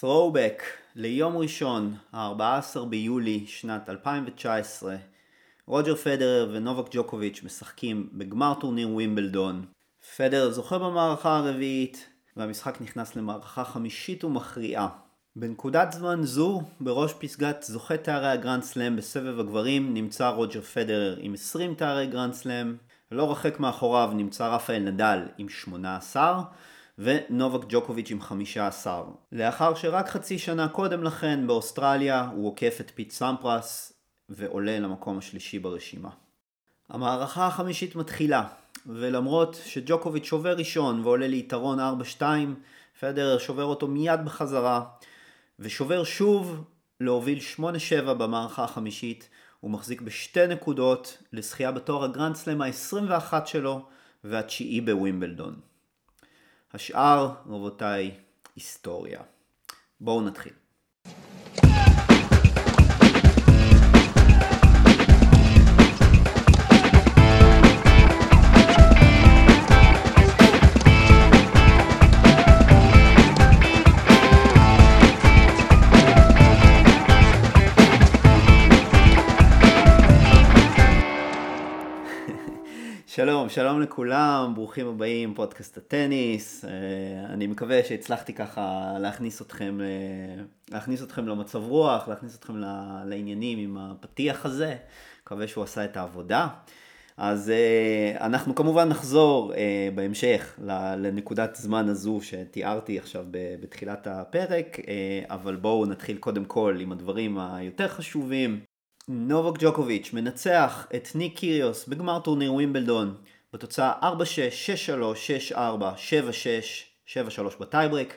throwback ליום ראשון, ה-14 ביולי שנת 2019, רוג'ר פדרר ונובק ג'וקוביץ' משחקים בגמר טורניר ווימבלדון. פדרר זוכה במערכה הרביעית, והמשחק נכנס למערכה חמישית ומכריעה. בנקודת זמן זו, בראש פסגת זוכי תארי הגרנד סלאם בסבב הגברים, נמצא רוג'ר פדרר עם 20 תארי גרנד סלאם, לא רחק מאחוריו נמצא רפאל נדל עם 18, ונובק ג'וקוביץ' עם 15. לאחר שרק חצי שנה קודם לכן באוסטרליה הוא עוקף את פיט סמפרס ועולה למקום השלישי ברשימה. המערכה החמישית מתחילה, ולמרות שג'וקוביץ' שובר ראשון ועולה ליתרון 4-2, פדרר שובר אותו מיד בחזרה, ושובר שוב להוביל 8-7 במערכה החמישית, הוא מחזיק בשתי נקודות לזכייה בתואר הגרנד סלאם ה-21 שלו והתשיעי בווימבלדון. השאר, רבותיי, היסטוריה. בואו נתחיל. שלום, שלום לכולם, ברוכים הבאים, פודקאסט הטניס. אה, אני מקווה שהצלחתי ככה להכניס אתכם, אה, להכניס אתכם למצב רוח, להכניס אתכם לעניינים עם הפתיח הזה. מקווה שהוא עשה את העבודה. אז אה, אנחנו כמובן נחזור בהמשך לנקודת זמן הזו שתיארתי עכשיו בתחילת הפרק, אבל בואו נתחיל קודם כל עם הדברים היותר חשובים. נובק ג'וקוביץ' מנצח את ניק קיריוס בגמר טורניר ווימבלדון בתוצאה 4-6, 6-3, 6-4, 7-6, 7-3 בטייברק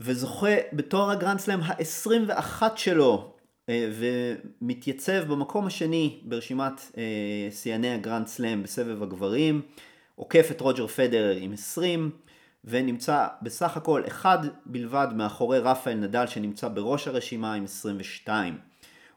וזוכה בתואר הגרנדסלאם ה-21 שלו אה, ומתייצב במקום השני ברשימת אה, שיאני הגרנדסלאם בסבב הגברים עוקף את רוג'ר פדרר עם 20 ונמצא בסך הכל אחד בלבד מאחורי רפאל נדל שנמצא בראש הרשימה עם 22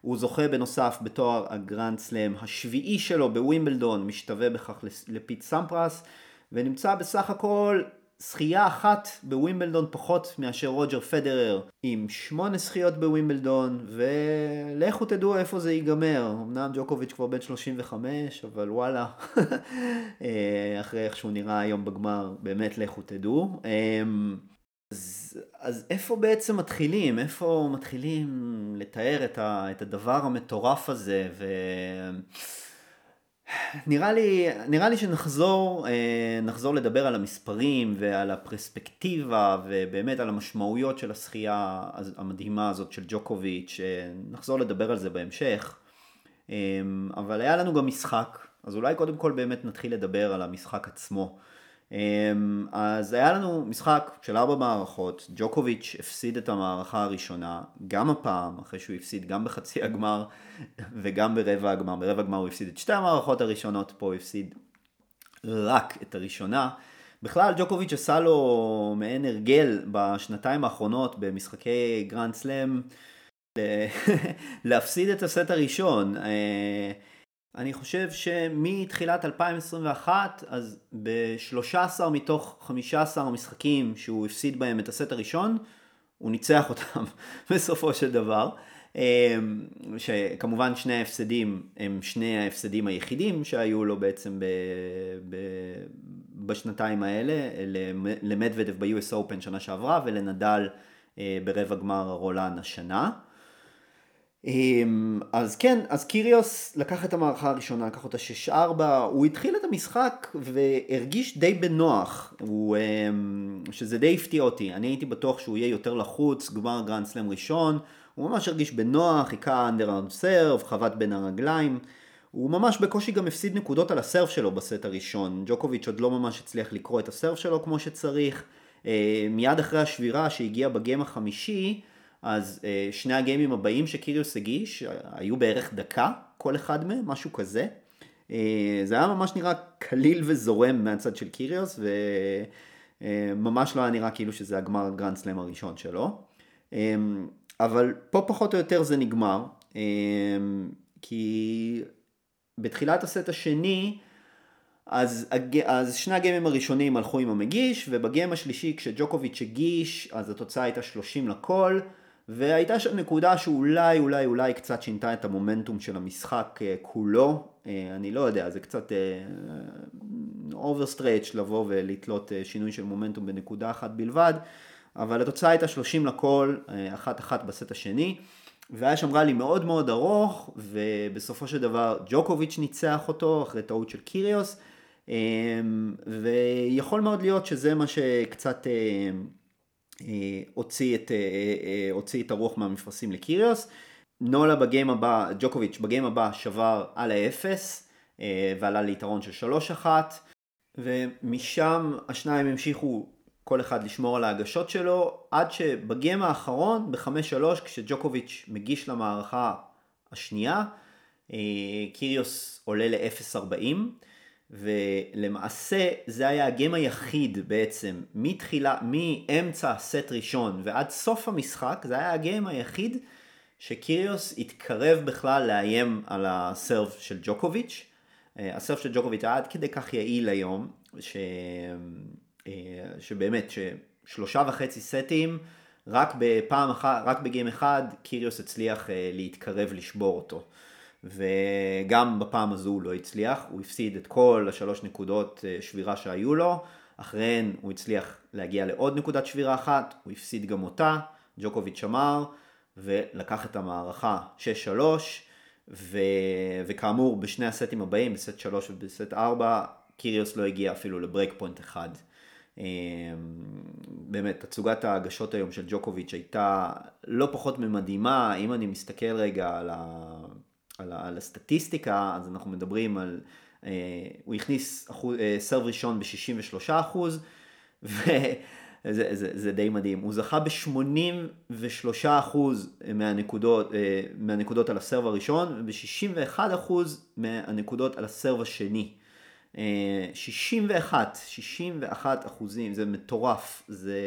הוא זוכה בנוסף בתואר הגרנד סלאם השביעי שלו בווימבלדון, משתווה בכך לפיט סמפרס, ונמצא בסך הכל זכייה אחת בווימבלדון פחות מאשר רוג'ר פדרר עם שמונה זכיות בווימבלדון ולכו תדעו איפה זה ייגמר. אמנם ג'וקוביץ' כבר בן 35 אבל וואלה. אה, אחרי איך שהוא נראה היום בגמר באמת לכו תדעו. אמ, אז, אז איפה בעצם מתחילים? איפה מתחילים לתאר את, ה, את הדבר המטורף הזה? ו... נראה לי, נראה לי שנחזור אה, נחזור לדבר על המספרים ועל הפרספקטיבה ובאמת על המשמעויות של השחייה המדהימה הזאת של ג'וקוביץ', אה, נחזור לדבר על זה בהמשך. אה, אבל היה לנו גם משחק, אז אולי קודם כל באמת נתחיל לדבר על המשחק עצמו. אמ, אז היה לנו משחק של ארבע מערכות, ג'וקוביץ' הפסיד את המערכה הראשונה, גם הפעם, אחרי שהוא הפסיד גם בחצי הגמר וגם ברבע הגמר, ברבע הגמר הוא הפסיד את שתי המערכות הראשונות, פה הוא הפסיד רק את הראשונה. בכלל ג'וקוביץ' עשה לו מעין הרגל בשנתיים האחרונות במשחקי גרנד סלאם להפסיד את הסט הראשון. חושב שמתחילת 2021, אז ב-13 מתוך 15 המשחקים שהוא הפסיד בהם את הסט הראשון, הוא ניצח אותם בסופו של דבר. אמ, שכמובן שני ההפסדים הם שני ההפסדים היחידים שהיו לו בעצם ב, ב, בשנתיים האלה, למדוודב ב-US Open שנה שעברה ולנדל אה, ברבע גמר הרולן השנה. אמ, אז כן, אז קיריוס לקח את המערכה הראשונה, לקח אותה 6-4, הוא התחיל את המשחק והרגיש די בנוח, הוא, אמ, שזה די הפתיע אותי, אני הייתי בטוח שהוא יהיה יותר לחוץ, גמר גרנד סלאם ראשון, הוא ממש הרגיש בנוח, היכה underserve, חבט בין הרגליים, הוא ממש בקושי גם הפסיד נקודות על ה serve שלו בסט הראשון, ג'וקוביץ' עוד לא ממש הצליח לקרוא את ה serve שלו כמו שצריך, אה, מיד אחרי השבירה שהגיעה בגיים החמישי, אז אה, שני הגיימים הבאים שקיריוס הגיש היו בערך דקה, כל אחד מהם, משהו כזה. אה, זה היה ממש נראה קליל וזורם מהצד של קיריוס, וממש לא היה נראה כאילו שזה הגמר גרנד סלאם הראשון שלו. אה, אבל פה פחות או יותר זה נגמר, כי בתחילת הסט השני, אז, אז שני הגיימים הראשונים הלכו עם המגיש, ובגיים השלישי כשג'וקוביץ' הגיש, אז התוצאה הייתה 30 לכל, והייתה שם נקודה שאולי אולי אולי קצת שינתה את המומנטום של המשחק אה, כולו, אה, אני לא יודע, זה קצת overstretch לבוא ולתלות שינוי של מומנטום בנקודה אחת בלבד, אבל התוצאה הייתה 30 לכל, אחת אחת בסט השני. והיה שם rally מאוד מאוד ארוך, ובסופו של דבר ג'וקוביץ' ניצח אותו אחרי טעות של קיריוס, ויכול מאוד להיות שזה מה שקצת אה, אה, הוציא את, אה, הוציא את הרוח מהמפרשים לקיריוס. נולה בגיים הבא, ג'וקוביץ' בגיים הבא שבר על האפס ועלה ליתרון של 3-1 ומשם השניים המשיכו כל אחד לשמור על ההגשות שלו, עד שבגיים האחרון, ב-5-3, כשג'וקוביץ' מגיש למערכה השנייה, אה, קיריוס עולה ל-0.40, ולמעשה זה היה הגיים היחיד בעצם, מתחילה, מאמצע הסט ראשון ועד סוף המשחק, זה היה הגיים היחיד שקיריוס התקרב בכלל לאיים על הסרב של ג'וקוביץ'. אה, הסרב של ג'וקוביץ' היה עד כדי כך יעיל היום, ש... אה, שבאמת, ששלושה וחצי סטים, רק בפעם אחת, רק בגיים אחד, קיריוס הצליח אה, להתקרב לשבור אותו. וגם בפעם הזו הוא לא הצליח, הוא הפסיד את כל השלוש נקודות אה, שבירה שהיו לו, אחריהן הוא הצליח להגיע לעוד נקודת שבירה אחת, הוא הפסיד גם אותה, ג'וקוביץ' שמר, ולקח את המערכה 6-3, ו... וכאמור בשני הסטים הבאים, בסט 3 ובסט 4, קיריוס לא הגיע אפילו ל break point אחד. אמ, באמת, תצוגת ההגשות היום של ג'וקוביץ' הייתה לא פחות ממדהימה, אם אני מסתכל רגע על, ה, על, על הסטטיסטיקה, אז אנחנו מדברים על, אה, הוא הכניס אחוז, אה, serve ראשון ב-63 אחוז, וזה זה, זה די מדהים, הוא זכה ב-83 אחוז מהנקודות, אה, מהנקודות על הסרב הראשון, וב-61 אחוז מהנקודות על הסרב השני. 61, 61 אחוזים, זה מטורף, זה...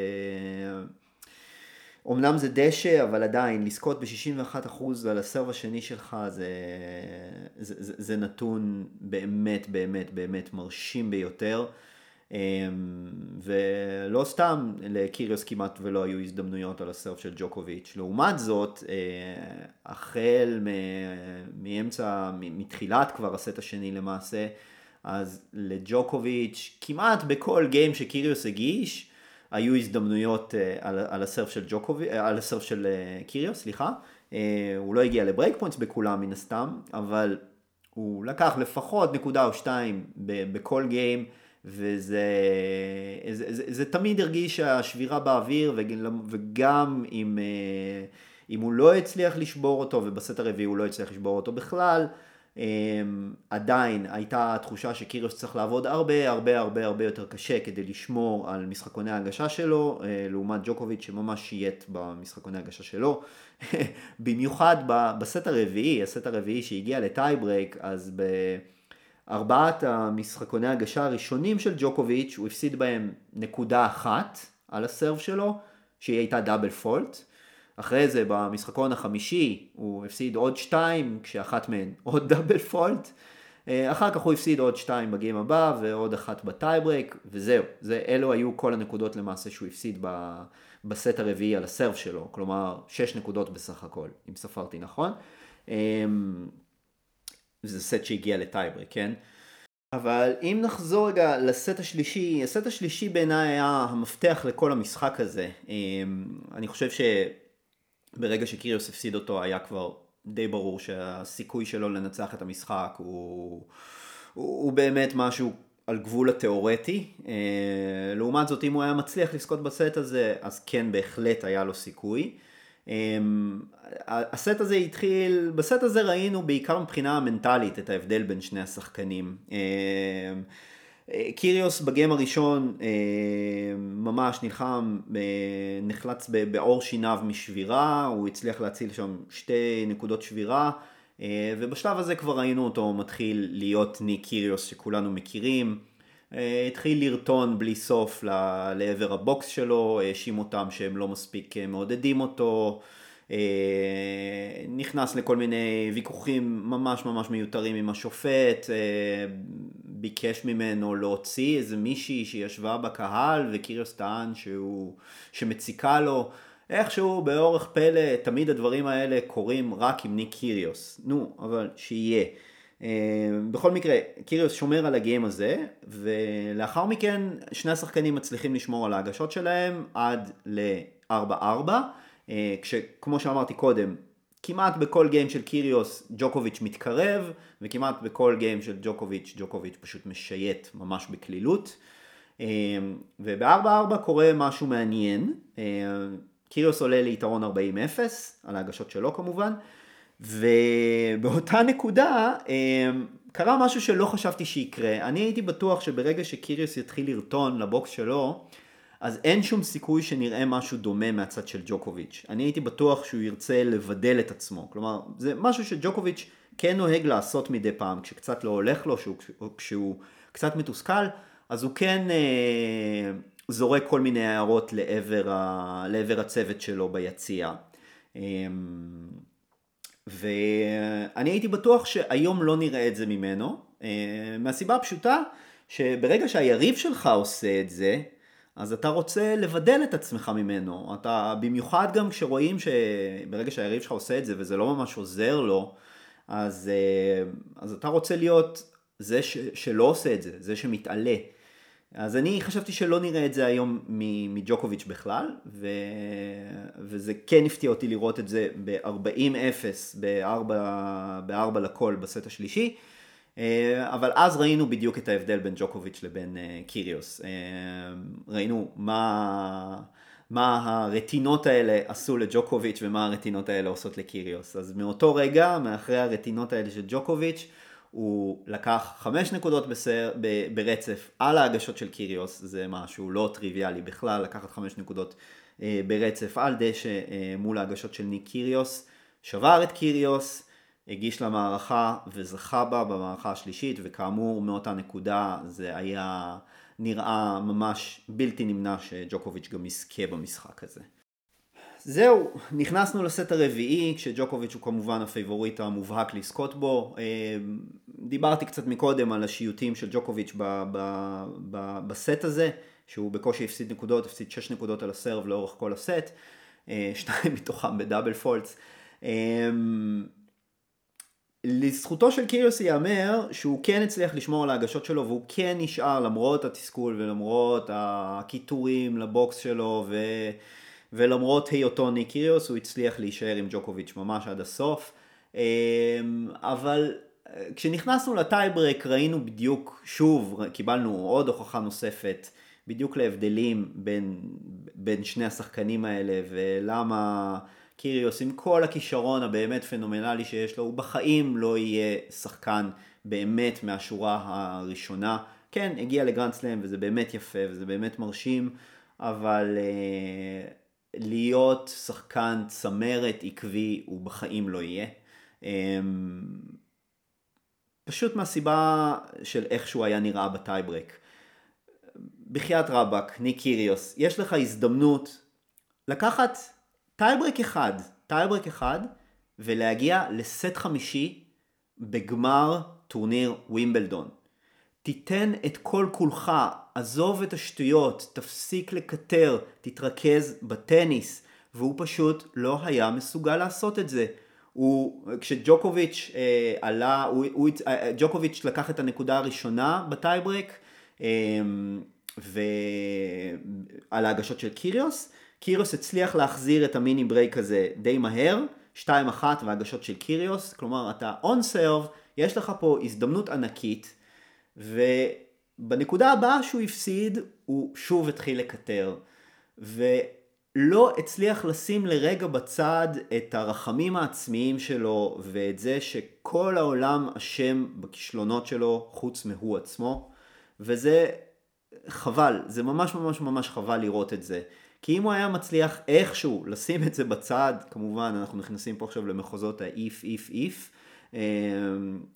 אמנם זה דשא, אבל עדיין, לזכות ב-61 אחוז על הסרב השני שלך זה, זה, זה, זה נתון באמת באמת באמת מרשים ביותר. אמ, ולא סתם לקיריוס כמעט ולא היו הזדמנויות על ה serve של ג'וקוביץ'. לעומת זאת, אה, החל מאמצע, מתחילת כבר הסט השני למעשה, אז לג'וקוביץ', כמעט בכל גיים שקיריוס הגיש, היו הזדמנויות אה, על, על ה serve של ג'וקוביץ', אה, על ה serve של אה, קיריוס, סליחה. הוא לא הגיע ל break points בכולם מן הסתם, אבל הוא לקח לפחות נקודה או שתיים בכל גיים, וזה זה, זה, זה תמיד הרגיש השבירה באוויר, וגם אם, אם הוא לא הצליח לשבור אותו, ובסט הרביעי הוא לא הצליח לשבור אותו בכלל, עדיין הייתה תחושה שקיריוס צריך לעבוד הרבה הרבה הרבה הרבה יותר קשה כדי לשמור על משחקוני ההגשה שלו, אה, לעומת ג'וקוביץ' שממש שייט במשחקוני ההגשה שלו. במיוחד בסט הרביעי, הסט הרביעי שהגיע לטייברייק, אז בארבעת המשחקוני ההגשה הראשונים של ג'וקוביץ' הוא הפסיד בהם נקודה אחת על ה serve שלו, שהיא הייתה double fault. אחרי זה במשחקון החמישי הוא הפסיד עוד שתיים, כשאחת מהן עוד double fault. אה, אחר כך הוא הפסיד עוד שתיים בגיים הבא ועוד אחת בטייברק וזהו, זה, אלו היו כל הנקודות למעשה שהוא הפסיד ב, בסט הרביעי על הסרף שלו, כלומר שש נקודות בסך הכל, אם ספרתי נכון. אמ, זה סט שהגיע לטייברק, כן? אבל אם נחזור רגע לסט השלישי, הסט השלישי בעיניי היה המפתח לכל המשחק הזה. אמ, אני חושב ש... ברגע שקיריוס הפסיד אותו היה כבר די ברור שהסיכוי שלו לנצח את המשחק הוא, הוא, הוא באמת משהו על גבול התיאורטי. אה, לעומת זאת, אם הוא היה מצליח לזכות בסט הזה, אז כן, בהחלט היה לו סיכוי. אה, הסט הזה התחיל, בסט הזה ראינו בעיקר מבחינה המנטלית את ההבדל בין שני השחקנים. אה, קיריוס בגיים הראשון אה, ממש נלחם, אה, נחלץ בעור שיניו משבירה, הוא הצליח להציל שם שתי נקודות שבירה ובשלב הזה כבר ראינו אותו מתחיל להיות ניק קיריוס שכולנו מכירים. התחיל לרטון בלי סוף לעבר הבוקס שלו, האשים אותם שהם לא מספיק מעודדים אותו, נכנס לכל מיני ויכוחים ממש ממש מיותרים עם השופט, ביקש ממנו להוציא איזה מישהי שישבה בקהל וקיריוס טען שהוא, שמציקה לו. איכשהו באורך פלא תמיד הדברים האלה קורים רק עם ניק קיריוס. נו, אבל שיהיה. Uh, בכל מקרה, קיריוס שומר על הגיים הזה, ולאחר מכן שני השחקנים מצליחים לשמור על ההגשות שלהם עד ל-4-4, uh, כשכמו שאמרתי קודם, כמעט בכל גיים של קיריוס ג'וקוביץ' מתקרב, וכמעט בכל גיים של ג'וקוביץ', ג'וקוביץ' פשוט משייט ממש בקלילות. Uh, וב-4-4 קורה משהו מעניין. Uh, קיריוס עולה ליתרון 40-0, על ההגשות שלו כמובן, ובאותה נקודה קרה משהו שלא חשבתי שיקרה. אני הייתי בטוח שברגע שקיריוס יתחיל לרטון לבוקס שלו, אז אין שום סיכוי שנראה משהו דומה מהצד של ג'וקוביץ'. אני הייתי בטוח שהוא ירצה לבדל את עצמו. כלומר, זה משהו שג'וקוביץ' כן נוהג לעשות מדי פעם, כשקצת לא הולך לו, כשהוא קצת מתוסכל, אז הוא כן... אה, זורק כל מיני הערות לעבר, ה... לעבר הצוות שלו ביציע. אמ, ואני הייתי בטוח שהיום לא נראה את זה ממנו, אה, מהסיבה הפשוטה שברגע שהיריב שלך עושה את זה, אז אתה רוצה לבדל את עצמך ממנו. אתה, במיוחד גם כשרואים שברגע שהיריב שלך עושה את זה וזה לא ממש עוזר לו, אז, אה, אז אתה רוצה להיות זה ש, שלא עושה את זה, זה שמתעלה. אז אני חשבתי שלא נראה את זה היום מג'וקוביץ' בכלל, ו... וזה כן הפתיע אותי לראות את זה ב-40-0, ב-4 לכל בסט השלישי, אבל אז ראינו בדיוק את ההבדל בין ג'וקוביץ' לבין אה, קיריוס. אה, ראינו מה... מה הרטינות האלה עשו לג'וקוביץ' ומה הרטינות האלה עושות לקיריוס. אז מאותו רגע, מאחרי הרטינות האלה של ג'וקוביץ', הוא לקח חמש נקודות בסר, ב, ברצף על ההגשות של קיריוס, זה משהו לא טריוויאלי בכלל, לקחת חמש נקודות אה, ברצף על דשא אה, מול ההגשות של ניק קיריוס, שבר את קיריוס, הגיש למערכה וזכה בה במערכה השלישית, וכאמור מאותה נקודה זה היה נראה ממש בלתי נמנע שג'וקוביץ' גם יזכה במשחק הזה. זהו, נכנסנו לסט הרביעי, כשג'וקוביץ' הוא כמובן הפייבוריט המובהק לזכות בו. אה, דיברתי קצת מקודם על השיוויונים של ג'וקוביץ' ב- ב- ב- בסט הזה, שהוא בקושי הפסיד נקודות, הפסיד 6 נקודות על ה serve לאורך כל הסט, אה, שניים מתוכם ב double faults. לזכותו של קיריוס ייאמר שהוא כן הצליח לשמור על ההגשות שלו והוא כן נשאר למרות התסכול ולמרות הקיטורים ל box שלו ו... ולמרות היותו ניק קיריוס הוא הצליח להישאר עם ג'וקוביץ' ממש עד הסוף. אמ, אבל אה, כשנכנסנו לטייברק ראינו בדיוק, שוב, קיבלנו עוד הוכחה נוספת בדיוק להבדלים בין, בין שני השחקנים האלה ולמה קיריוס עם כל הכישרון הבאמת פנומנלי שיש לו, הוא בחיים לא יהיה שחקן באמת מהשורה הראשונה. כן, הגיע לגרנד סלאם וזה באמת יפה וזה באמת מרשים, אבל... Uh, להיות שחקן צמרת עקבי הוא בחיים לא יהיה. אמ, פשוט מהסיבה של איך שהוא היה נראה בטייברק. בחייאת רבאק, ניק קיריוס, יש לך הזדמנות לקחת טייברק אחד, טייברק אחד, ולהגיע לסט חמישי בגמר טורניר ווימבלדון. תיתן את כל כולך, עזוב את השטויות, תפסיק לקטר, תתרכז בטניס. והוא פשוט לא היה מסוגל לעשות את זה. הוא, כשג'וקוביץ' אה, עלה, הוא, הוא, אה, ג'וקוביץ' לקח את הנקודה הראשונה בטייברק, אה, ועל ההגשות של קיריוס, קיריוס הצליח להחזיר את ה mini break הזה די מהר, 2-1 והגשות של קיריוס, כלומר אתה on serve, יש לך פה הזדמנות ענקית, ובנקודה הבאה שהוא הפסיד, הוא שוב התחיל לקטר. ולא הצליח לשים לרגע בצד את הרחמים העצמיים שלו ואת זה שכל העולם אשם בכישלונות שלו חוץ מהוא עצמו. וזה חבל, זה ממש ממש ממש חבל לראות את זה. כי אם הוא היה מצליח איכשהו לשים את זה בצד, כמובן אנחנו נכנסים פה עכשיו למחוזות ה-if, if, if,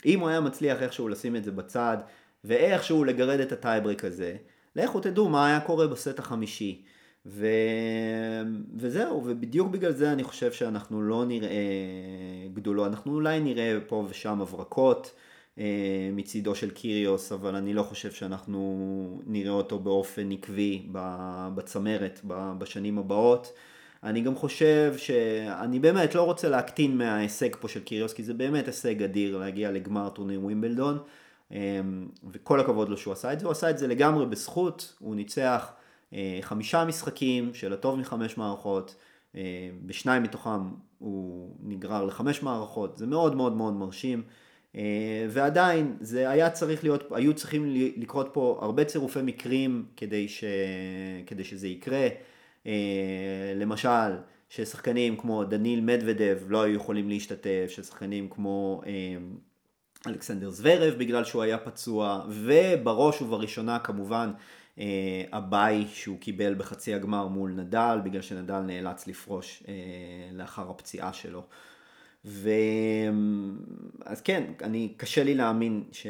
אם הוא היה מצליח איכשהו לשים את זה בצד ואיכשהו לגרד את הטייבריק הזה, לכו תדעו מה היה קורה בסט החמישי. ו... וזהו, ובדיוק בגלל זה אני חושב שאנחנו לא נראה גדול, אנחנו אולי נראה פה ושם הברקות מצידו של קיריוס, אבל אני לא חושב שאנחנו נראה אותו באופן עקבי בצמרת בשנים הבאות. אני גם חושב שאני באמת לא רוצה להקטין מההישג פה של קיריוס, כי זה באמת הישג אדיר להגיע לגמר טורניר ווימבלדון, אה, וכל הכבוד לו שהוא עשה את זה, הוא עשה את זה לגמרי בזכות, הוא ניצח אה, חמישה משחקים של הטוב מחמש מערכות, בשניים מתוכם הוא נגרר לחמש מערכות, זה מאוד מאוד מאוד מרשים. אה, ועדיין זה היה צריך להיות, היו צריכים לקרות פה הרבה צירופי מקרים כדי, ש, כדי שזה יקרה. אה, למשל, ששחקנים כמו דניל מדוודב לא היו יכולים להשתתף, ששחקנים כמו אה, אלכסנדר זוורב בגלל שהוא היה פצוע, ובראש ובראשונה כמובן הביי שהוא קיבל בחצי הגמר מול נדל, בגלל שנדל נאלץ לפרוש לאחר הפציעה שלו. ו... אז כן, אני, קשה לי להאמין ש...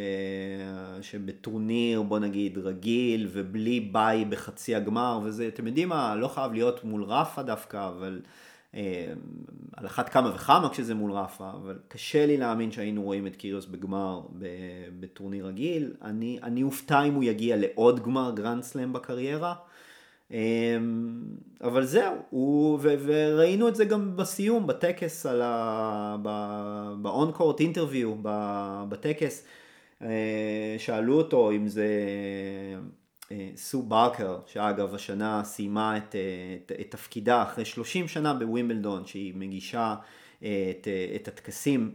שבטורניר, בוא נגיד, רגיל ובלי ביי בחצי הגמר, וזה, אתם יודעים מה, לא חייב להיות מול רפה דווקא, אבל אה, על אחת כמה וכמה כשזה מול רפה, אבל קשה לי להאמין שהיינו רואים את קיריוס בגמר בטורניר רגיל. אני, אני אופתע אם הוא יגיע לעוד גמר גרנד סלאם בקריירה. אמ, אבל זהו, ו, וראינו את זה גם בסיום, בטקס, על ה... ב-on-court interview, בטקס, אה, שאלו אותו אם זה אה, סו ברקר, שאגב השנה סיימה את, את, את תפקידה אחרי 30 שנה בווימבלדון, שהיא מגישה אה, את, את הטקסים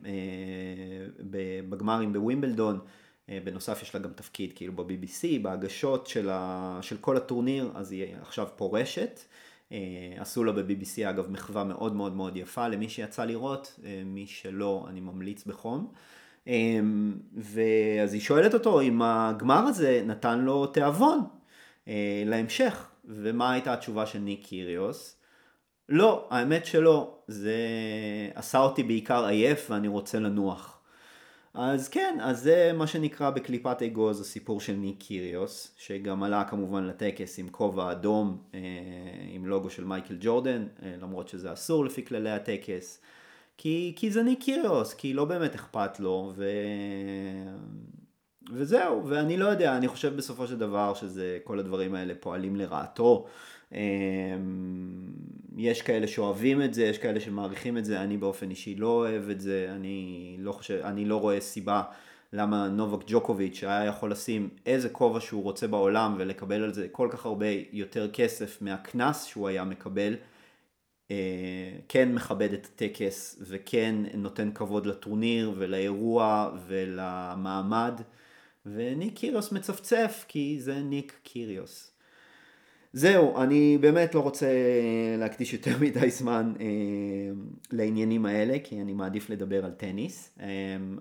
בגמרים בווימבלדון. אה, בנוסף יש לה גם תפקיד כאילו ב-BBC, בהגשות של, ה... של כל הטורניר, אז היא עכשיו פורשת. אה, עשו לה ב-BBC אגב מחווה מאוד מאוד מאוד יפה למי שיצא לראות, אה, מי שלא אני ממליץ בחום. ואז היא שואלת אותו אם הגמר הזה נתן לו תיאבון להמשך, ומה הייתה התשובה של ניק קיריוס? לא, האמת שלא, זה עשה אותי בעיקר עייף ואני רוצה לנוח. אז כן, אז זה מה שנקרא בקליפת אגוז הסיפור של ניק קיריוס, שגם עלה כמובן לטקס עם כובע אדום, אה, עם לוגו של מייקל ג'ורדן, אה, למרות שזה אסור לפי כללי הטקס, כי, כי זה ניק קיריוס, כי לא באמת אכפת לו, ו... וזהו, ואני לא יודע, אני חושב בסופו של דבר שזה, כל הדברים האלה פועלים לרעתו. אמ, יש כאלה שאוהבים את זה, יש כאלה שמעריכים את זה, אני באופן אישי לא אוהב את זה, אני לא חושב, אני לא רואה סיבה למה נובק ג'וקוביץ' היה יכול לשים איזה כובע שהוא רוצה בעולם ולקבל על זה כל כך הרבה יותר כסף מהקנס שהוא היה מקבל, אה, כן מכבד את הטקס וכן נותן כבוד לטורניר ולאירוע ולמעמד. וניק קיריוס מצפצף כי זה ניק קיריוס. זהו, אני באמת לא רוצה להקדיש יותר מדי זמן אה, לעניינים האלה, כי אני מעדיף לדבר על טניס. אה,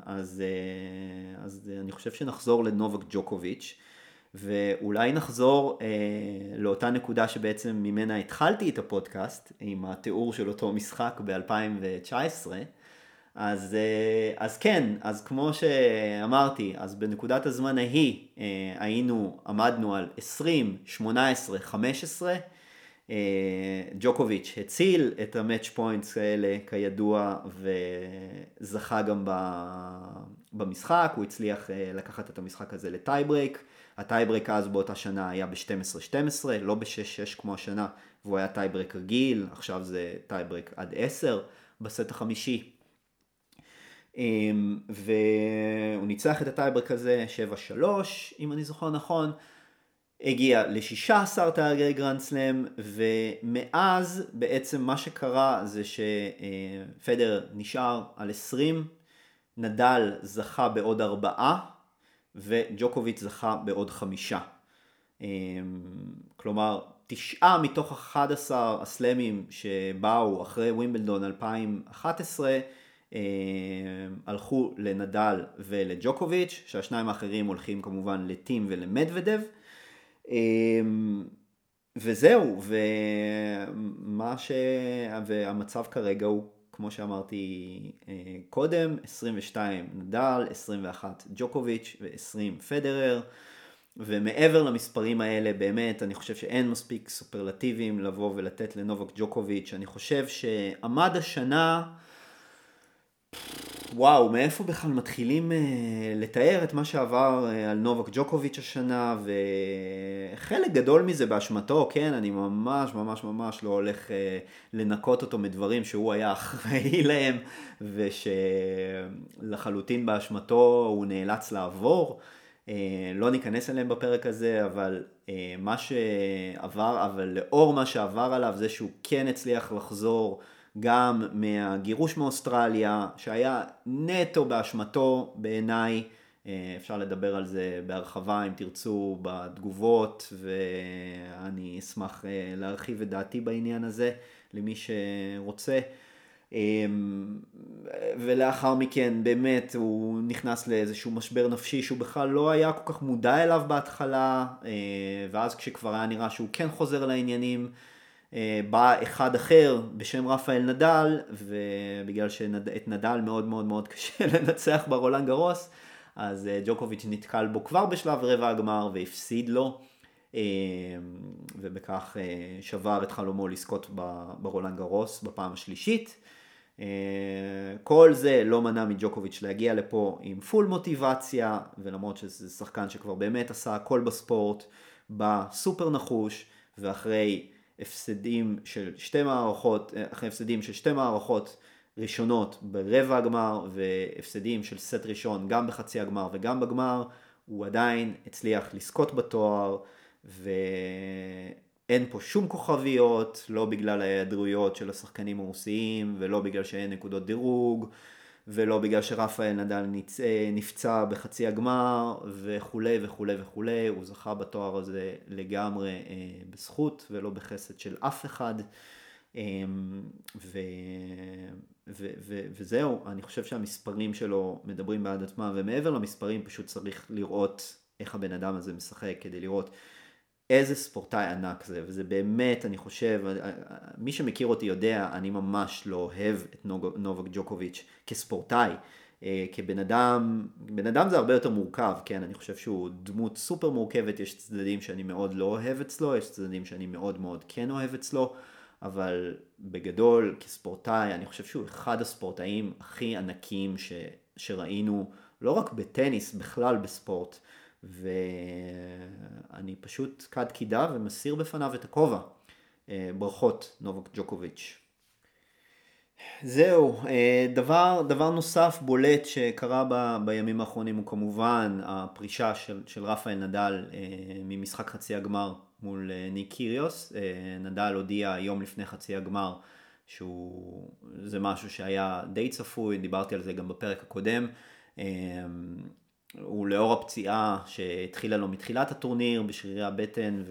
אז, אה, אז אני חושב שנחזור לנובק ג'וקוביץ', ואולי נחזור אה, לאותה נקודה שבעצם ממנה התחלתי את הפודקאסט, עם התיאור של אותו משחק ב-2019. אז, אה, אז כן, אז כמו שאמרתי, אז בנקודת הזמן ההיא אה, היינו, עמדנו על 20, 18, 15. ג'וקוביץ' הציל את ה match points האלה כידוע וזכה גם במשחק, הוא הצליח אה, לקחת את המשחק הזה לטייברייק, הטייברייק אז באותה שנה היה ב-12-12, לא ב-6-6 כמו השנה, והוא היה טייברייק רגיל, עכשיו זה טייברייק עד 10 בסט החמישי. אמ, והוא ניצח את הטייברק הזה 7-3 אם אני זוכר נכון, הגיע ל-16 תארי גרנד סלאם ומאז בעצם מה שקרה זה שפדר נשאר על 20, נדל זכה בעוד ארבעה וג'וקוביץ' זכה בעוד חמישה. אמ, כלומר תשעה מתוך 11 הסלאמים שבאו אחרי ווימבלדון 2011 אה, הלכו לנדל ולג'וקוביץ', שהשניים האחרים הולכים כמובן לטים ולמדוודב. אה, וזהו, ומה ש... והמצב כרגע הוא, כמו שאמרתי אה, קודם, 22 נדל, 21 ג'וקוביץ' ו-20 פדרר. ומעבר למספרים האלה, באמת, אני חושב שאין מספיק סופרלטיבים לבוא ולתת לנובק ג'וקוביץ'. אני חושב שעמד השנה, וואו, מאיפה בכלל מתחילים uh, לתאר את מה שעבר uh, על נובק ג'וקוביץ' השנה, וחלק גדול מזה באשמתו, כן, אני ממש ממש ממש לא הולך uh, לנקות אותו מדברים שהוא היה אחראי להם, ושלחלוטין באשמתו הוא נאלץ לעבור. Uh, לא ניכנס אליהם בפרק הזה, אבל uh, מה שעבר, אבל לאור מה שעבר עליו, זה שהוא כן הצליח לחזור. גם מהגירוש מאוסטרליה, שהיה נטו באשמתו בעיניי, אה, אפשר לדבר על זה בהרחבה אם תרצו בתגובות, ואני אשמח אה, להרחיב את דעתי בעניין הזה למי שרוצה. אה, ולאחר מכן באמת הוא נכנס לאיזשהו משבר נפשי שהוא בכלל לא היה כל כך מודע אליו בהתחלה, ואז כשכבר היה נראה שהוא כן חוזר לעניינים, בא אחד אחר בשם רפאל נדל, ובגלל שאת נדל מאוד מאוד מאוד קשה לנצח ברולנד גרוס, אז אה, ג'וקוביץ' נתקל בו כבר בשלב רבע הגמר והפסיד לו, אה, ובכך שבר את חלומו לזכות ברולאן גארוס בפעם השלישית. כל זה לא מנע מג'וקוביץ' להגיע לפה עם full מוטיבציה, ולמרות שזה שחקן שכבר באמת עשה הכל בספורט, בא סופר נחוש, ואחרי הפסדים של שתי מערכות, אחרי הפסדים של שתי מערכות ראשונות ברבע הגמר והפסדים של סט ראשון גם בחצי הגמר וגם בגמר, הוא עדיין הצליח לזכות בתואר ואין פה שום כוכביות, לא בגלל ההיעדרויות של השחקנים הרוסיים ולא בגלל שאין נקודות דירוג ולא בגלל שרפאל נדל אה, נפצע בחצי הגמר וכולי וכולי וכולי, הוא זכה בתואר הזה לגמרי אה, בזכות ולא בחסד של אף אחד. אמ, ו, ו, ו, וזהו, אני חושב שהמספרים שלו מדברים בעד עצמם, ומעבר למספרים פשוט צריך לראות איך הבן אדם הזה משחק, כדי לראות איזה ספורטאי ענק זה, וזה באמת, אני חושב, מי שמכיר אותי יודע, אני ממש לא אוהב את נובק ג'וקוביץ' כספורטאי. אה, כבן אדם, בן אדם זה הרבה יותר מורכב, כן, אני חושב שהוא דמות סופר מורכבת, יש צדדים שאני מאוד לא אוהב אצלו, יש צדדים שאני מאוד מאוד כן אוהב אצלו, אבל בגדול, כספורטאי, אני חושב שהוא אחד הספורטאים הכי ענקים ש, שראינו, לא רק בטניס, בכלל בספורט. ואני פשוט כד קידה ומסיר בפניו את הכובע. אה, ברכות, נובק ג'וקוביץ'. זהו, אה, דבר, דבר נוסף בולט שקרה ב, בימים האחרונים הוא כמובן הפרישה של, של רפאל נדל אה, ממשחק חצי הגמר מול ניק קיריוס. נדל הודיע יום לפני חצי הגמר שהוא, זה משהו שהיה די צפוי, דיברתי על זה גם בפרק הקודם. הוא לאור הפציעה שהתחילה לו מתחילת הטורניר בשרירי הבטן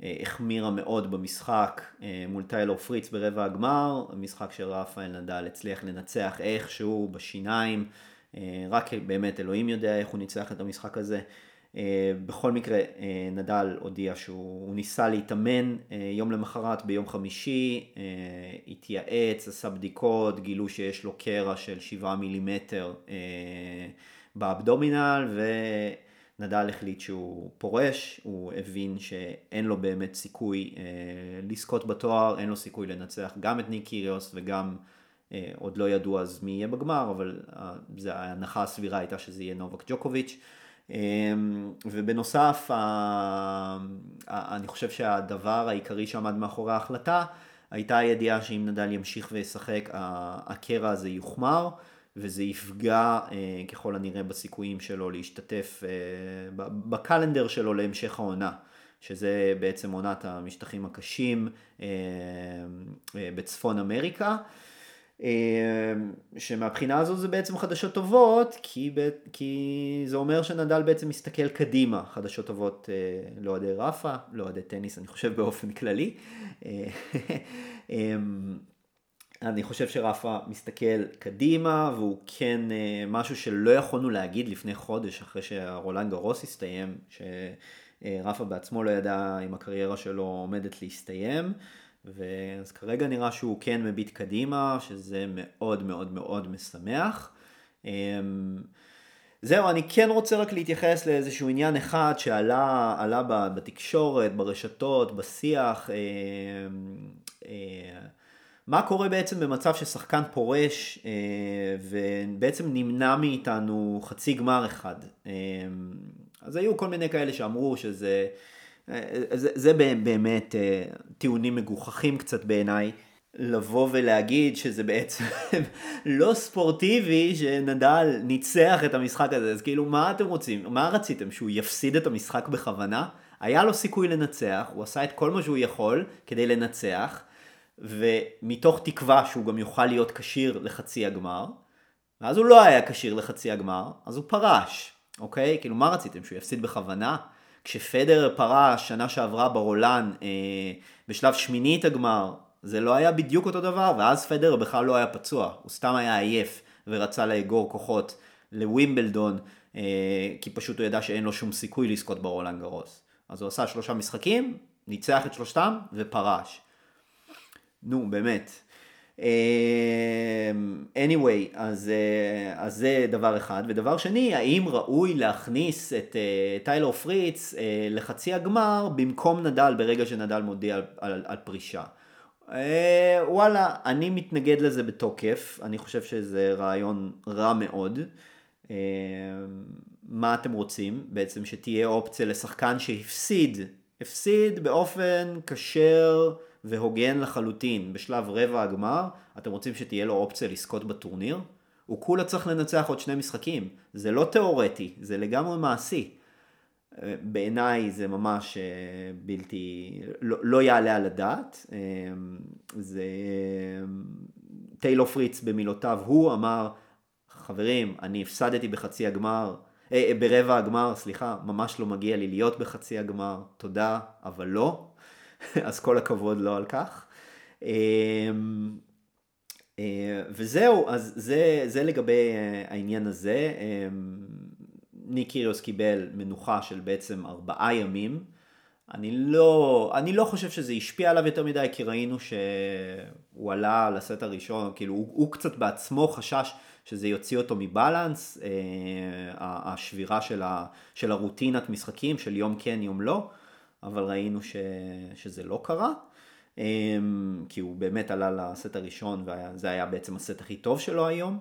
והחמירה מאוד במשחק אה, מול טיילור פריץ ברבע הגמר, משחק שרפאל נדל הצליח לנצח איכשהו בשיניים, אה, רק באמת אלוהים יודע איך הוא ניצח את המשחק הזה. אה, בכל מקרה נדל הודיע שהוא ניסה להתאמן יום למחרת ביום חמישי, התייעץ, עשה בדיקות, גילו שיש לו קרע של 7 מילימטר באבדומינל ונדל החליט שהוא פורש, הוא הבין שאין לו באמת סיכוי אה, לזכות בתואר, אין לו סיכוי לנצח גם את ניק קיריוס וגם אה, עוד לא ידעו אז מי יהיה בגמר, אבל אה, ההנחה הסבירה הייתה שזה יהיה נובק ג'וקוביץ'. אה, ובנוסף, אני חושב שהדבר העיקרי שעמד מאחורי ההחלטה הייתה הידיעה שאם נדל ימשיך וישחק, הקרע הזה יוחמר. וזה יפגע אה, ככל הנראה בסיכויים שלו להשתתף אה, בקלנדר שלו להמשך העונה, שזה בעצם עונת המשטחים הקשים אה, בצפון אמריקה. שמבחינה הזו זה בעצם חדשות טובות, כי, ב, כי זה אומר שנדל בעצם מסתכל קדימה, חדשות טובות לאוהדי רפה, לאוהדי טניס אני חושב באופן כללי. אני חושב שרפה מסתכל קדימה, והוא כן אה, משהו שלא יכולנו להגיד לפני חודש, אחרי שהרולנד גרוס הסתיים, שרפה בעצמו לא ידע אם הקריירה שלו עומדת להסתיים. ואז כרגע נראה שהוא כן מביט קדימה, שזה מאוד מאוד מאוד משמח. אמ, זהו, אני כן רוצה רק להתייחס לאיזשהו עניין אחד שעלה עלה בתקשורת, ברשתות, בשיח. אה, אה, מה קורה בעצם במצב ששחקן פורש אה, ובעצם נמנע מאיתנו חצי גמר אחד? אה, אז היו כל מיני כאלה שאמרו שזה אה, זה, זה באמת טיעונים מגוחכים קצת בעיניי. לבוא ולהגיד שזה בעצם לא ספורטיבי שנדל ניצח את המשחק הזה, אז כאילו מה אתם רוצים? מה רציתם? שהוא יפסיד את המשחק בכוונה? היה לו סיכוי לנצח, הוא עשה את כל מה שהוא יכול כדי לנצח, ומתוך תקווה שהוא גם יוכל להיות כשיר לחצי הגמר, ואז הוא לא היה כשיר לחצי הגמר, אז הוא פרש, אוקיי? כאילו מה רציתם? שהוא יפסיד בכוונה? כשפדר פרש שנה שעברה ברולן אה, בשלב שמינית הגמר, זה לא היה בדיוק אותו דבר, ואז פדר בכלל לא היה פצוע, הוא סתם היה עייף ורצה לאגור כוחות לווימבלדון, אה, כי פשוט הוא ידע שאין לו שום סיכוי לזכות ברולנד גרוס. אז הוא עשה שלושה משחקים, ניצח את שלושתם ופרש. נו, באמת. אה, anyway, אז, אה, אז זה דבר אחד. ודבר שני, האם ראוי להכניס את אה, טיילור פריץ לחצי הגמר במקום נדל ברגע שנדל מודיע על, על, על פרישה? אה, וואלה, אני מתנגד לזה בתוקף, אני חושב שזה רעיון רע מאוד. אה, מה אתם רוצים? בעצם שתהיה אופציה לשחקן שהפסיד, הפסיד באופן כשר והוגן לחלוטין בשלב רבע הגמר, אתם רוצים שתהיה לו אופציה לזכות בטורניר? הוא כולה צריך לנצח עוד שני משחקים, זה לא תיאורטי, זה לגמרי מעשי. בעיניי זה ממש אה, בלתי, לא, לא יעלה על הדעת. אה, זה טיילור פריץ במילותיו, הוא אמר, חברים, אני הפסדתי בחצי הגמר, אה, ברבע הגמר, סליחה, ממש לא מגיע לי להיות בחצי הגמר, תודה, אבל לא. אז כל הכבוד לו על כך. וזהו, אז זה, זה לגבי העניין הזה. ניק קיריוס קיבל מנוחה של בעצם ארבעה ימים. אני לא, אני לא חושב שזה השפיע עליו יותר מדי, כי ראינו שהוא עלה לסט הראשון, כאילו הוא, הוא קצת בעצמו חשש שזה יוציא אותו מבלנס, אה, השבירה של, ה, של הרוטינת משחקים של יום כן יום לא, אבל ראינו ש, שזה לא קרה. אה, כי הוא באמת עלה לסט הראשון וזה היה בעצם הסט הכי טוב שלו היום.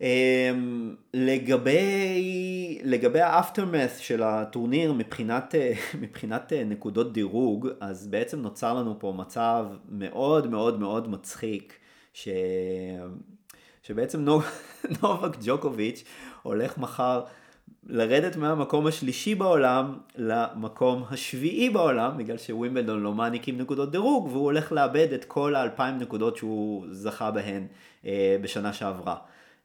אמ, לגבי, לגבי האפטרמאס של הטורניר מבחינת, מבחינת נקודות דירוג, אז בעצם נוצר לנו פה מצב מאוד מאוד מאוד מצחיק, ש... שבעצם נובק ג'וקוביץ' הולך מחר לרדת מהמקום השלישי בעולם למקום השביעי בעולם, בגלל שווימבלדון לא מעניקים נקודות דירוג, והוא הולך לאבד את כל האלפיים נקודות שהוא זכה בהן אה, בשנה שעברה.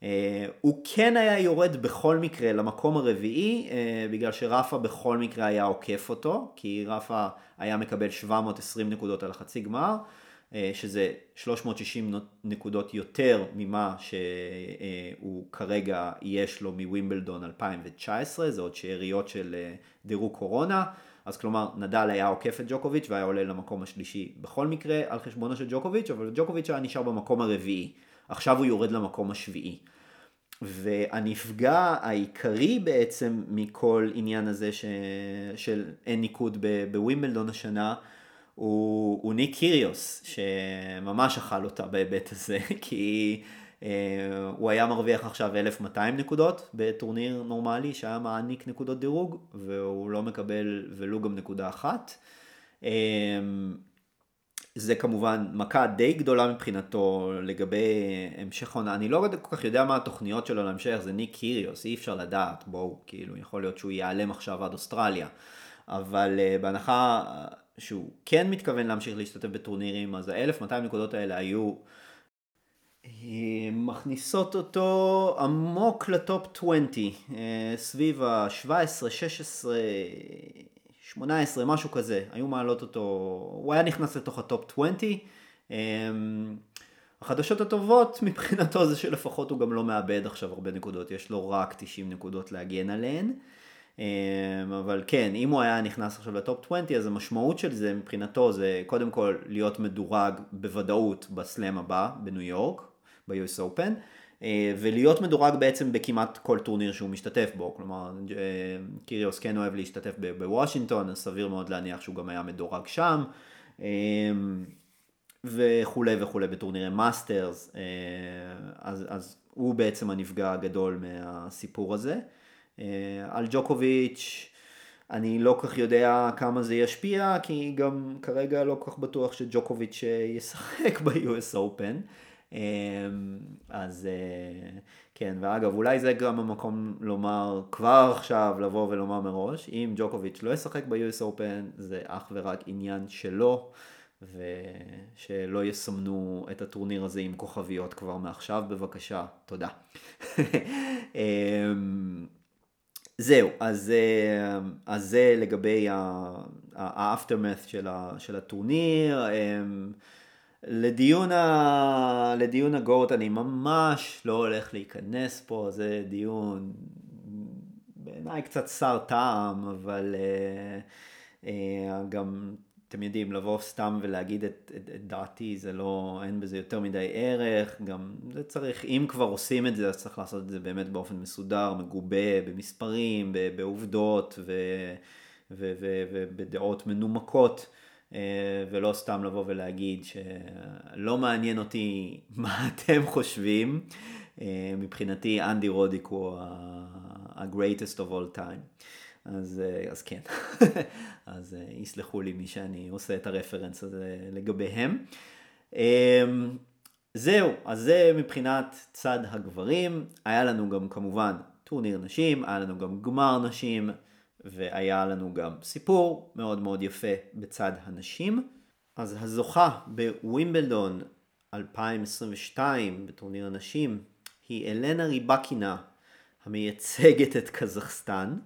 אה, הוא כן היה יורד בכל מקרה למקום הרביעי, אה, בגלל שרפה בכל מקרה היה עוקף אותו, כי רפה היה מקבל 720 נקודות על החצי גמר, שזה 360 נקודות יותר ממה שהוא כרגע יש לו מווימבלדון 2019, זה עוד שאריות של דירוג קורונה. אז כלומר, נדל היה עוקף את ג'וקוביץ' והיה עולה למקום השלישי בכל מקרה על חשבונו של ג'וקוביץ', אבל ג'וקוביץ' היה נשאר במקום הרביעי. עכשיו הוא יורד למקום השביעי. והנפגע העיקרי בעצם מכל עניין הזה ש... של אין ניקוד בווימבלדון השנה הוא, הוא ניק קיריוס שממש אכל אותה בהיבט הזה כי אה, הוא היה מרוויח עכשיו 1200 נקודות בטורניר נורמלי שהיה מעניק נקודות דירוג והוא לא מקבל ולו גם נקודה אחת. אה, זה כמובן מכה די גדולה מבחינתו לגבי המשך עונה. אני לא כל כך יודע מה התוכניות שלו להמשך, זה ניק קיריוס, אי אפשר לדעת, בואו, כאילו, יכול להיות שהוא ייעלם עכשיו עד אוסטרליה. אבל uh, בהנחה שהוא כן מתכוון להמשיך להשתתף בטורנירים, אז ה-1200 נקודות האלה היו uh, מכניסות אותו עמוק לטופ 20, uh, סביב ה-17, 16, 18, משהו כזה, היו מעלות אותו, הוא היה נכנס לתוך הטופ 20. אמ, החדשות הטובות מבחינתו זה שלפחות הוא גם לא מאבד עכשיו הרבה נקודות, יש לו רק 90 נקודות להגן עליהן. אמ, אבל כן, אם הוא היה נכנס עכשיו לטופ 20, אז המשמעות של זה מבחינתו זה קודם כל להיות מדורג בוודאות בסלאם הבא בניו יורק, ב-US Open. ולהיות מדורג בעצם בכמעט כל טורניר שהוא משתתף בו, כלומר קיריוס כן אוהב להשתתף בוושינגטון, אז סביר מאוד להניח שהוא גם היה מדורג שם. וכולי וכולי בטורנירי מאסטרס, אז, אז הוא בעצם הנפגע הגדול מהסיפור הזה. על ג'וקוביץ', אני לא כך יודע כמה זה ישפיע, כי גם כרגע לא כך בטוח שג'וקוביץ' ישחק ב-US Open. אמ, אז אה, כן, ואגב, אולי זה גם המקום לומר כבר עכשיו, לבוא ולומר מראש, אם ג'וקוביץ' לא ישחק ב-US Open, זה אך ורק עניין שלו, ושלא יסמנו את הטורניר הזה עם כוכביות כבר מעכשיו, בבקשה, תודה. זהו, אז, אה, אז זה לגבי האפטרמאט של, של הטורניר. אמ, לדיון, ה... לדיון הגורט אני ממש לא הולך להיכנס פה, זה דיון בעיניי קצת שר טעם, אבל uh, uh, גם אתם יודעים, לבוא סתם ולהגיד את, את, את דעתי, זה לא, אין בזה יותר מדי ערך, גם זה צריך, אם כבר עושים את זה, אז צריך לעשות את זה באמת באופן מסודר, מגובה, במספרים, בעובדות ובדעות מנומקות, אה, ולא סתם לבוא ולהגיד שלא מעניין אותי מה אתם חושבים, אה, מבחינתי אנדי רודיק הוא ה-greatest of all time. אז, אה, אז כן, אז אה, יסלחו לי מי שאני עושה את הרפרנס הזה לגביהם. אמ, זהו, אז זה מבחינת צד הגברים. היה לנו גם כמובן טורניר נשים, היה לנו גם גמר נשים, והיה לנו גם סיפור מאוד מאוד יפה בצד הנשים. אז הזוכה בווימבלדון 2022 בטורניר הנשים היא אלנה ריבקינה המייצגת את קזחסטן.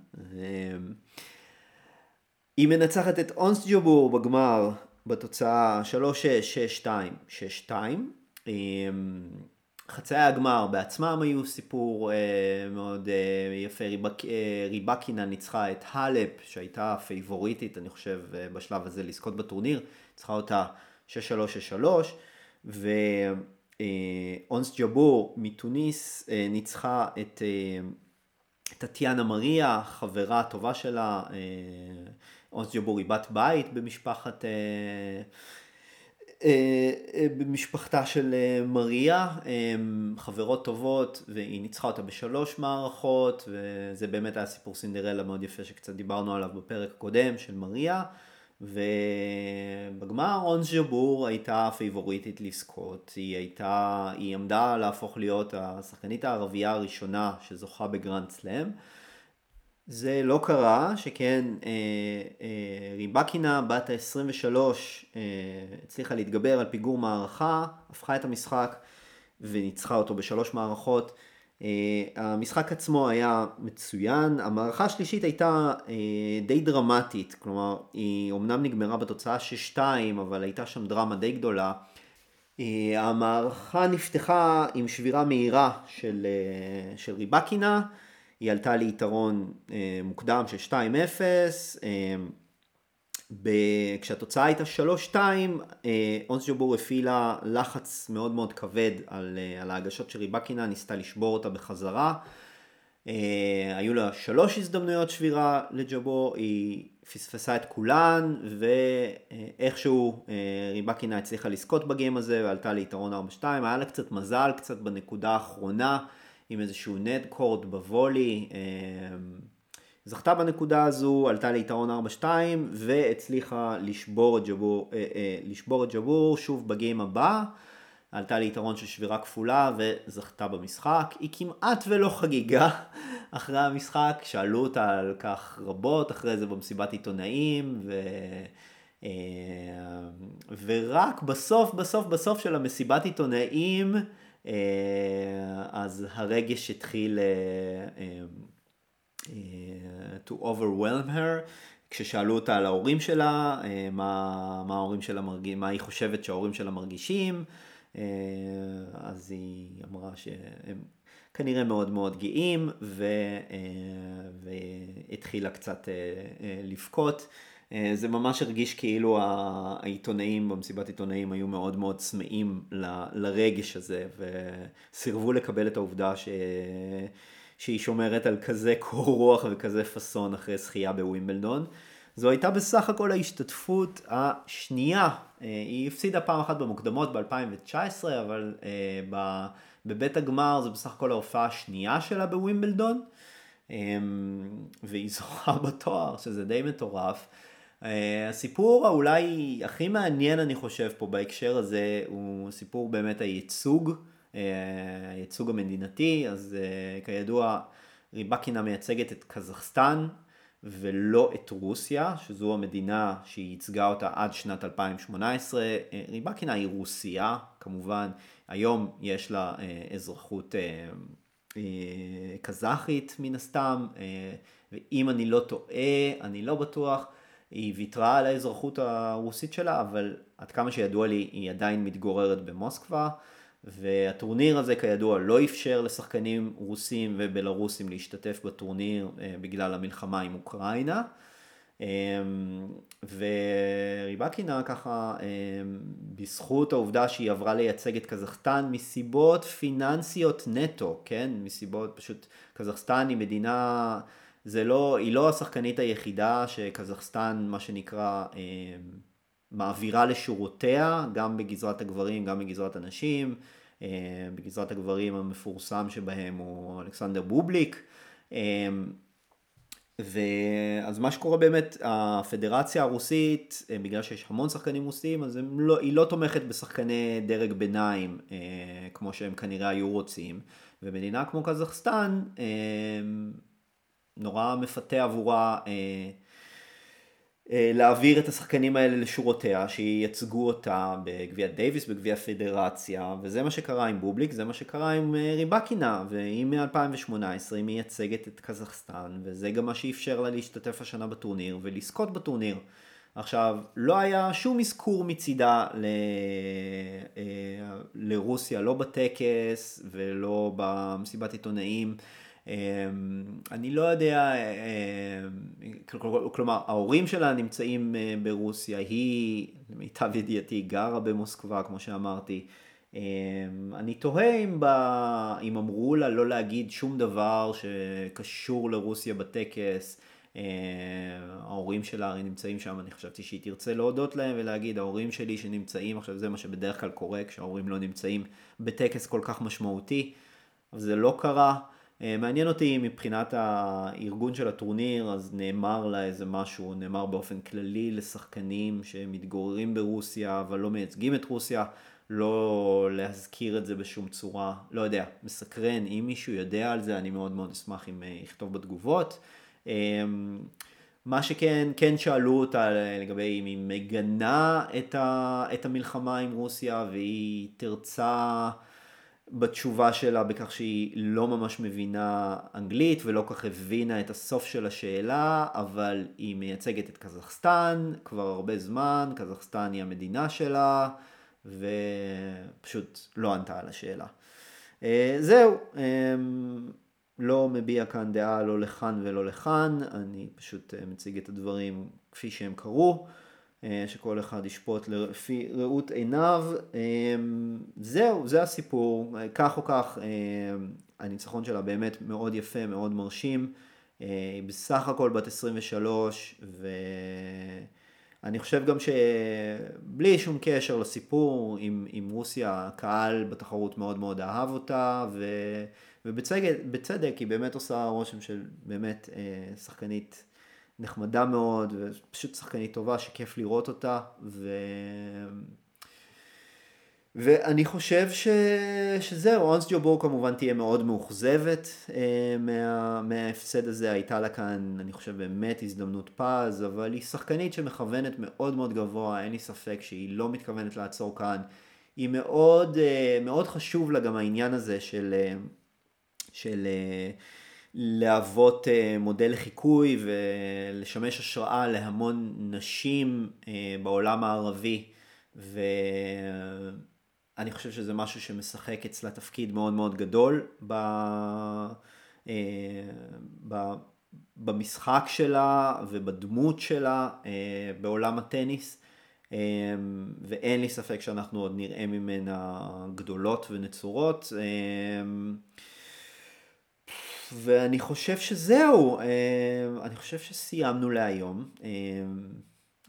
היא מנצחת את אונסט ג'ובור בגמר בתוצאה 3-6, 6-2, 6-2. חצאי הגמר בעצמם היו סיפור אה, מאוד אה, יפה, ריבק, אה, ריבקינה ניצחה את האלפ שהייתה פייבוריטית אני חושב בשלב הזה לזכות בטורניר, ניצחה אותה 6-3, 6-3 ו... אה, אונס ג'בור מתוניס אה, ניצחה את טטיאנה אה, מריה, חברה טובה שלה, אונס ג'בור היא בת בית במשפחת, במשפחתה של מריה, חברות טובות, והיא ניצחה אותה בשלוש מערכות, וזה באמת היה סיפור סינדרלה מאוד יפה שקצת דיברנו עליו בפרק הקודם של מריה. ובגמר אונס ג'בור הייתה פייבוריטית לזכות, היא הייתה, היא עמדה להפוך להיות השחקנית הערבייה הראשונה שזוכה בגרנד סלאם. זה לא קרה, שכן אה, אה, ריבקינה בת ה-23 אה, הצליחה להתגבר על פיגור מערכה, הפכה את המשחק וניצחה אותו בשלוש מערכות. Uh, המשחק עצמו היה מצוין, המערכה השלישית הייתה uh, די דרמטית, כלומר היא אומנם נגמרה בתוצאה 6-2 אבל הייתה שם דרמה די גדולה. Uh, המערכה נפתחה עם שבירה מהירה של, של ריבקינה, היא עלתה ליתרון מוקדם של 2-0, uh, כשהתוצאה הייתה 3-2, אה, אונס ג'בור הפעילה לחץ מאוד מאוד כבד על, אה, על ההגשות של ריבקינה, ניסתה לשבור אותה בחזרה. אה, היו לה שלוש הזדמנויות שבירה לג'בור, היא פספסה את כולן, ואיכשהו ריבקינה הצליחה לזכות בגיים הזה ועלתה ליתרון 4-2. היה לה קצת מזל, קצת בנקודה האחרונה, עם איזשהו נד קורד בוולי. זכתה בנקודה הזו, עלתה ליתרון 4-2 והצליחה לשבור את ג'בור, אה, אה, לשבור את ג'בור שוב בגיים הבא. עלתה ליתרון של שבירה כפולה וזכתה במשחק. היא כמעט ולא חגיגה אחרי המשחק, שאלו אותה על כך רבות אחרי זה במסיבת עיתונאים ו... אה, ורק בסוף בסוף בסוף של המסיבת עיתונאים אה, אז הרגש התחיל אה, to overwhelm her, כששאלו אותה על ההורים שלה, אה, מה, מה ההורים שלה מרגישים, מה היא חושבת שההורים שלה מרגישים, אה, אז היא אמרה שהם כנראה מאוד מאוד גאים, ו, אה, והתחילה קצת לבכות. אה, זה ממש הרגיש כאילו העיתונאים במסיבת עיתונאים היו מאוד מאוד צמאים לרגש הזה וסירבו לקבל את העובדה ש... שהיא שומרת על כזה קור רוח וכזה פאסון אחרי זכייה בווימבלדון. זו הייתה בסך הכל ההשתתפות השנייה, אה, היא הפסידה פעם אחת במוקדמות ב-2019, אבל אה, בבית הגמר זה בסך הכל ההופעה השנייה שלה בווימבלדון, והיא זוכה בתואר, שזה די מטורף. אה, הסיפור האולי הכי מעניין אני חושב פה בהקשר הזה הוא סיפור באמת הייצוג, הייצוג המדינתי, אז אה, כידוע ריבקינה מייצגת את קזחסטן ולא את רוסיה, שזו המדינה שהיא ייצגה אותה עד שנת 2018. ריבקינה היא רוסיה, כמובן, היום יש לה אזרחות קזחית מן הסתם, ואם אני לא טועה, אני לא בטוח, היא ויתרה על האזרחות הרוסית שלה, אבל עד כמה שידוע לי היא עדיין מתגוררת במוסקבה, והטורניר הזה כידוע לא אפשר לשחקנים רוסים ובלרוסים להשתתף בטורניר אה, בגלל המלחמה עם אוקראינה. אמ, וריבקינה ככה, אמ, בזכות העובדה שהיא עברה לייצג את קזחסטן מסיבות פיננסיות נטו, כן? מסיבות פשוט, קזחסטן היא מדינה זה לא, היא לא השחקנית היחידה שקזחסטן, מה שנקרא, אה, מעבירה לשורותיה, גם בגזרת הגברים, גם בגזרת הנשים. אה, בגזרת הגברים המפורסם שבהם הוא אלכסנדר בובליק. אה, ואז מה שקורה באמת, הפדרציה הרוסית, בגלל שיש המון שחקנים רוסים, אז לא, היא לא תומכת בשחקני דרג ביניים, כמו שהם כנראה היו רוצים. ומדינה כמו קזחסטן, נורא מפתה עבורה אה, אה, להעביר את השחקנים האלה לשורותיה, שייצגו אותה בגביע דייוויס, בגביע פדרציה, וזה מה שקרה עם בובליק, זה מה שקרה עם אה, ריבקינה, והיא מ-2018 היא מייצגת את קזחסטן, וזה גם מה שאפשר לה להשתתף השנה בטורניר ולזכות בטורניר. עכשיו, לא היה שום אזכור מצידה ל... אה, לרוסיה, לא בטקס ולא במסיבת עיתונאים. אמ, אני לא יודע, אמ, כלומר ההורים שלה נמצאים אה, ברוסיה, היא למיטב ידיעתי גרה במוסקבה כמו שאמרתי. אמ, אני תוהה אם, ב... אם אמרו לה לא להגיד שום דבר שקשור לרוסיה בטקס. ההורים שלה הרי נמצאים שם, אני חשבתי שהיא תרצה להודות להם ולהגיד ההורים שלי שנמצאים, עכשיו זה מה שבדרך כלל קורה כשההורים לא נמצאים בטקס כל כך משמעותי, אבל זה לא קרה. אה, מעניין אותי מבחינת הארגון של הטורניר, אז נאמר לה איזה משהו, נאמר באופן כללי לשחקנים שמתגוררים ברוסיה אבל לא מייצגים את רוסיה, לא להזכיר את זה בשום צורה, לא יודע, מסקרן, אם מישהו יודע על זה אני מאוד מאוד אשמח אם אה, יכתוב בתגובות. אה, מה שכן, כן שאלו אותה לגבי אם היא מגנה את, ה, את המלחמה עם רוסיה והיא תרצה בתשובה שלה בכך שהיא לא ממש מבינה אנגלית ולא כך הבינה את הסוף של השאלה, אבל היא מייצגת את קזחסטן כבר הרבה זמן, קזחסטן היא המדינה שלה, ופשוט לא ענתה על השאלה. אה, זהו, אמ, לא מביע כאן דעה לא לכאן ולא לכאן, אני פשוט אה, מציג את הדברים כפי שהם קרו. אה, שכל אחד ישפוט לפי ראות עיניו. אה, זהו, זה הסיפור. כך או כך, אה, הניצחון שלה באמת מאוד יפה, מאוד מרשים. היא בסך הכל בת 23, ואני חושב גם שבלי שום קשר לסיפור עם, עם רוסיה, הקהל בתחרות מאוד מאוד אהב אותה, ו... ובצדק היא באמת עושה רושם של באמת שחקנית נחמדה מאוד, ופשוט שחקנית טובה שכיף לראות אותה, ו... ואני חושב ש... שזהו, אונס ג'ובור כמובן תהיה מאוד מאוכזבת אה, מה... מההפסד הזה, הייתה לה כאן, אני חושב באמת הזדמנות פז, אבל היא שחקנית שמכוונת מאוד מאוד גבוה, אין לי ספק שהיא לא מתכוונת לעצור כאן. היא מאוד, אה, מאוד חשוב לה גם העניין הזה של, אה, של להוות אה, מודל לחיקוי ולשמש השראה להמון נשים אה, בעולם הערבי ואני חושב שזה משהו שמשחק אצלה תפקיד מאוד מאוד גדול ב... אה, ב... במשחק שלה ובדמות שלה בעולם הטניס. ואין לי ספק שאנחנו עוד נראה ממנה גדולות ונצורות. ואני חושב שזהו, אני חושב שסיימנו להיום.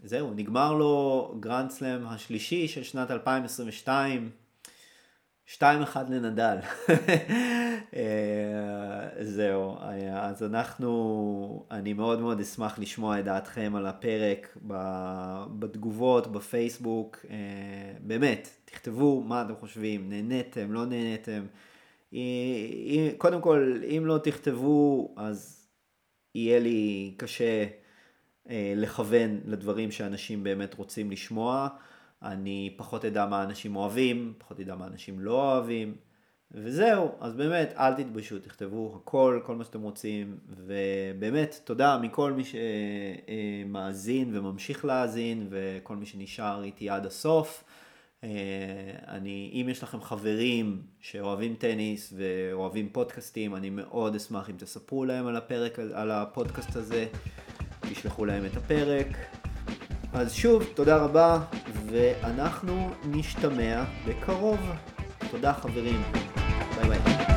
זהו, נגמר לו גרנד סלאם השלישי של שנת 2022. 2-1 לנדל. אה, זהו, אז אנחנו, אני מאוד מאוד אשמח לשמוע את דעתכם על הפרק בתגובות, בפייסבוק. אה, באמת, תכתבו מה אתם חושבים, נהניתם, לא נהניתם. קודם כל, אם לא תכתבו, אז יהיה לי קשה אה, לכוון לדברים שאנשים באמת רוצים לשמוע. אני פחות אדע מה אנשים אוהבים, פחות אדע מה אנשים לא אוהבים, וזהו, אז באמת, אל תתביישו, תכתבו הכל, כל מה שאתם רוצים, ובאמת, תודה מכל מי שמאזין וממשיך להאזין, וכל מי שנשאר איתי עד הסוף. אה, אני, אם יש לכם חברים שאוהבים טניס ואוהבים פודקאסטים, אני מאוד אשמח אם תספרו להם על הפרק, על הפודקאסט הזה, תשלחו להם את הפרק. אז שוב, תודה רבה, ואנחנו נשתמע בקרוב. תודה חברים, ביי ביי.